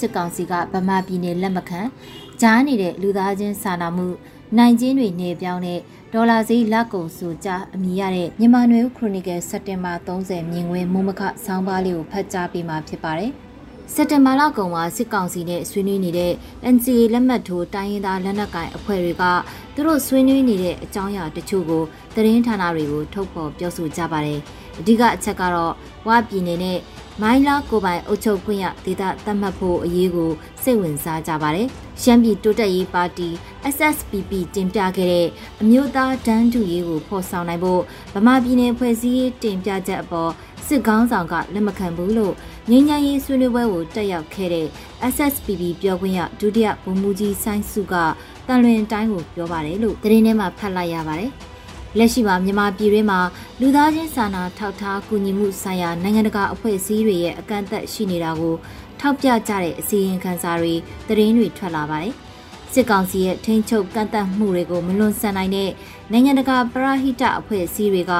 စစ်ကောင်စီကဗမာပြည်နယ်လက်မခံကြားနေတဲ့လူသားချင်းစာနာမှုနိုင်ကျင်းတွေနေပြောင်းတဲ့ဒေါ်လာဈေးလက်ကုံစုကြားအမိရတဲ့မြန်မာနွေဦးခရိုနီကယ်စက်တင်ဘာ30မြင်ကွင်းမုံမခဆောင်းပါးလေးကိုဖတ်ကြားပေးမှာဖြစ်ပါတယ်။စက်တင်ဘာလကုန်မှာစစ်ကောင်စီနဲ့ဆွေးနွေးနေတဲ့ NCA လက်မှတ်ထိုးတိုင်းရင်းသားလက်နက်ကိုင်အဖွဲ့တွေကသူတို့ဆွေးနွေးနေတဲ့အကြောင်းအရာတချို့ကိုသတင်းဌာနတွေကိုထုတ်ဖော်ပြောဆိုကြပါတယ်။အဓိကအချက်ကတော့ဝါပြည်နယ်နဲ့ မိုင်းလာကိုပိုင်အုပ်ချုပ်ခွင့်ရဒေသသတ်မှတ်ဖို့အရေးကိုစိတ်ဝင်စားကြပါတယ်။ရှမ်းပြည်တိုးတက်ရေးပါတီ SSPP တင်ပြခဲ့တဲ့အမျိုးသားဒန်းတူရေးကိုဖော်ဆောင်နိုင်ဖို့ဗမာပြည်နယ်ဖွဲ့စည်းရေးတင်ပြချက်အပေါ်စစ်ကောင်းဆောင်ကလက်မခံဘူးလို့ငင်းညမ်းရေးဆွေးနွေးပွဲကိုတက်ရောက်ခဲ့တဲ့ SSPP ပြောခွင့်ရဒုတိယဗိုလ်မှူးကြီးဆိုင်းစုကတန်လွင်တိုင်းကိုပြောပါတယ်လို့သတင်းထဲမှာဖတ်လိုက်ရပါတယ်။ လက်ရှိမှာမြန်မာပြည်တွင်းမှာလူသားချင်းစာနာထောက်ထားကူညီမှုဆိုင်ရာနိုင်ငံတကာအဖွဲ့အစည်းတွေရဲ့အကန့်အသတ်ရှိနေတာကိုထောက်ပြကြတဲ့အစီရင်ခံစာတွေသတင်းတွေထွက်လာပါတယ်။စစ်ကောင်စီရဲ့ထိန်းချုပ်ကန့်သတ်မှုတွေကိုမလွန်ဆန်နိုင်တဲ့နိုင်ငံတကာပရဟိတအဖွဲ့အစည်းတွေက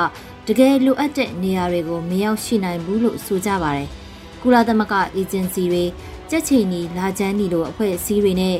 တကယ်လိုအပ်တဲ့နေရာတွေကိုမရောက်ရှိနိုင်ဘူးလို့ဆိုကြပါတယ်။ကုလသမဂ္ဂအေဂျင်စီတွေကြက်ချီနီလာချမ်းနီလိုအဖွဲ့အစည်းတွေနဲ့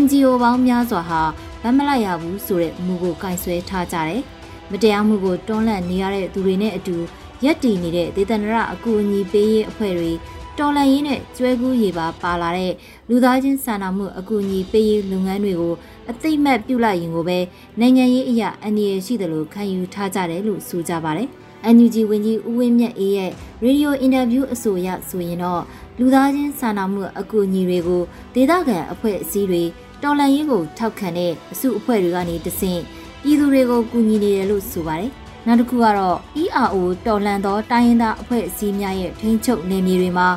NGO ပေါင်းများစွာဟာဗတ်မလိုက်ရဘူးဆိုတဲ့မူကိုကင်ဆယ်ထားကြတယ်။ မတရားမှုကိုတွန်းလှန်နေရတဲ့သူတွေနဲ့အတူရက်တည်နေတဲ့ဒေသနာရအကူအညီပေးရေးအဖွဲ့တွေတော်လှန်ရေးနဲ့ကျွဲကူးရေးပါပါလာတဲ့လူသားချင်းစာနာမှုအကူအညီပေးရေးလုပ်ငန်းတွေကိုအသိမှတ်ပြုလိုက်ရင်ကိုပဲနိုင်ငံရေးအရာအန္တရာယ်ရှိတယ်လို့ခံယူထားကြတယ်လို့ဆိုကြပါတယ်။ NUG ဝန်ကြီးဦးဝင်းမြတ်အေးရဲ့ရေဒီယိုအင်တာဗျူးအဆိုအရဆိုရင်တော့လူသားချင်းစာနာမှုအကူအညီတွေကိုဒေသခံအဖွဲ့အစည်းတွေတော်လှန်ရေးကိုထောက်ခံတဲ့အစုအဖွဲ့တွေကနေတဆင့် ပြည်သူတွေကိုကူညီနေတယ်လို့ဆိုပါတယ်။နောက်တစ်ခုကတော့ ERO တော်လှန်သောတိုင်းရင်းသားအဖွဲ့အစည်းများရဲ့ထိန်းချုပ်နယ်မြေတွေမှာ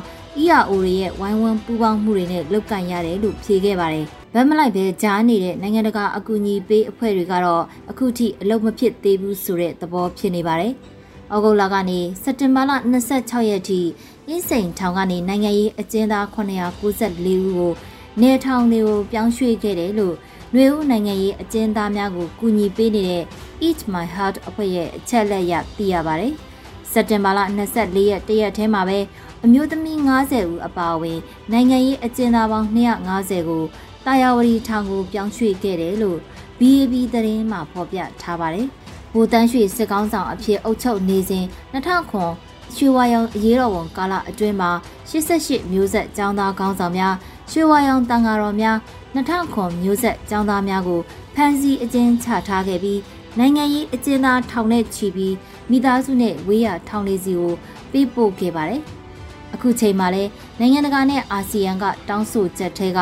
ERO တွေရဲ့ဝိုင်းဝန်းပူးပေါင်းမှုတွေနဲ့လုပ်ကိုင်ရတယ်လို့ဖြေခဲ့ပါတယ်။ဗတ်မလိုက်ပဲကြားနေတဲ့နိုင်ငံတကာအကူအညီပေးအဖွဲ့တွေကတော့အခုထိအလုပ်မဖြစ်သေးဘူးဆိုတဲ့သဘောဖြစ်နေပါတယ်။ဩဂုတ်လကနေစက်တင်ဘာလ26ရက်ထိအင်းစိန်ထောင်ကနေနိုင်ငံရေးအကျဉ်းသား994ဦးကိုနေထောင်တွေကိုပြောင်းရွှေ့ခဲ့တယ်လို့ ຫນွေဦးနိုင်ငံရေးအကျဉ်းသားများကိုကူညီပေးနေတဲ့ Eat My Heart အဖွဲ့ရဲ့အချက်လက်ရသိရပါတယ်။စက်တင်ဘာလ24ရက်တရက်ထဲမှာပဲအမျိုးသမီး90ဦးအပါအဝင်နိုင်ငံရေးအကျဉ်းသားပေါင်း250ကိုတာယာဝတီထောင်ကိုပြောင်းရွှေ့ခဲ့တယ်လို့ BAB သတင်းမှာဖော်ပြထားပါတယ်။ဘူတန်းရွှေစစ်ကောင်းဆောင်အဖြစ်အုပ်ချုပ်နေစဉ်2000ရွှေဝါရောင်အရေးတော်ဝန်ကာလအတွင်းမှာ88မျိုးဆက်ចောင်းသားကောင်းဆောင်များ ရွှေဝါရောင်တန်ဃာတော်များ2000ခွန်မျိုးဆက်ចောင်းသားများကိုဖမ်းဆီးအကျဉ်းချထားခဲ့ပြီးနိုင်ငံရေးအကျဉ်းသားထောင်နဲ့ချီပြီးမိသားစုနဲ့ဝေးရထောင်လေးစီကိုပေးပို့ခဲ့ပါတယ်။အခုချိန်မှာလဲနိုင်ငံတကာနဲ့အာဆီယံကတောင်းဆိုချက်ထဲက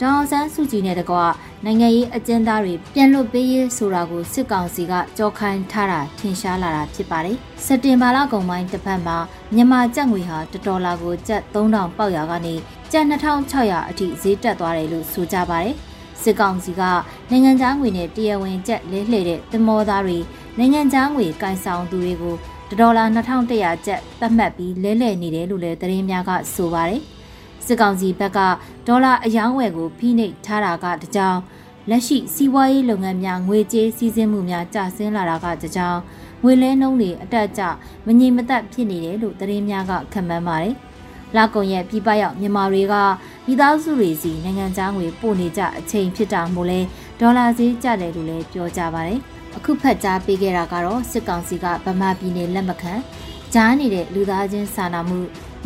ဒေါအောင်ဆန်းစုကြည်နဲ့တကွနိုင်ငံရေးအကျဉ်းသားတွေပြန်လွတ်ပေးရေးဆိုတာကိုစစ်ကောင်စီကကြောခိုင်းထားတာထင်ရှားလာတာဖြစ်ပါတယ်။စက်တင်ဘာလကုန်ပိုင်းတစ်ပတ်မှာမြန်မာကျပ်ငွေဟာတဒေါ်လာကိုကျပ်3000ပေါက်ရာကနေ ကျပ်2600အထိဈေးတက်သွားတယ်လို့ဆိုကြပါတယ်။စစ်ကောင်စီကနိုင်ငံသားငွေနဲ့တရားဝင်ကျပ်လဲလှယ်တဲ့သမောသားတွေနိုင်ငံသားငွေကင်ဆောင်သူတွေကိုဒေါ်လာ2100ကျပ်သတ်မှတ်ပြီးလဲလှယ်နေတယ်လို့လည်းသတင်းများကဆိုပါတယ်။စစ်ကောင်စီဘက်ကဒေါ်လာအယောင်းဝယ်ကိုဖိနှိပ်ထားတာကတကြောင်လက်ရှိစီးပွားရေးလုပ်ငန်းများငွေကြေးစည်းစိမ်မှုများကျဆင်းလာတာကတကြောင်ငွေလဲနှုန်းတွေအတက်အကျမငြိမ်မသက်ဖြစ်နေတယ်လို့သတင်းများကခန့်မှန်းပါတယ်။ လာကုန်ရဲ့ပြပရောက်မြန်မာတွေကမိသားစုတွေစီနိုင်ငံခြားငွေပို့နေကြအချိန်ဖြစ်တာမို့လဲဒေါ်လာဈေးကျတယ်လို့လည်းပြောကြပါတယ်။အခုဖတ်ကြားပေးခဲ့တာကတော့စစ်ကောင်စီကဗမာပြည်နယ်လက်မခံကြားနေတဲ့လူသားချင်းစာနာမှု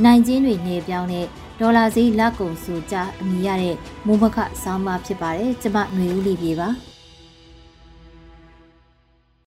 နိုင်ကျင်းတွေနေပြောင်းတဲ့ဒေါ်လာဈေးလက်ကုန်စုကြအမိရတဲ့မိုးမခဆောင်းပါဖြစ်ပါတယ်ကျမຫນွေဦးလေးပြေပါ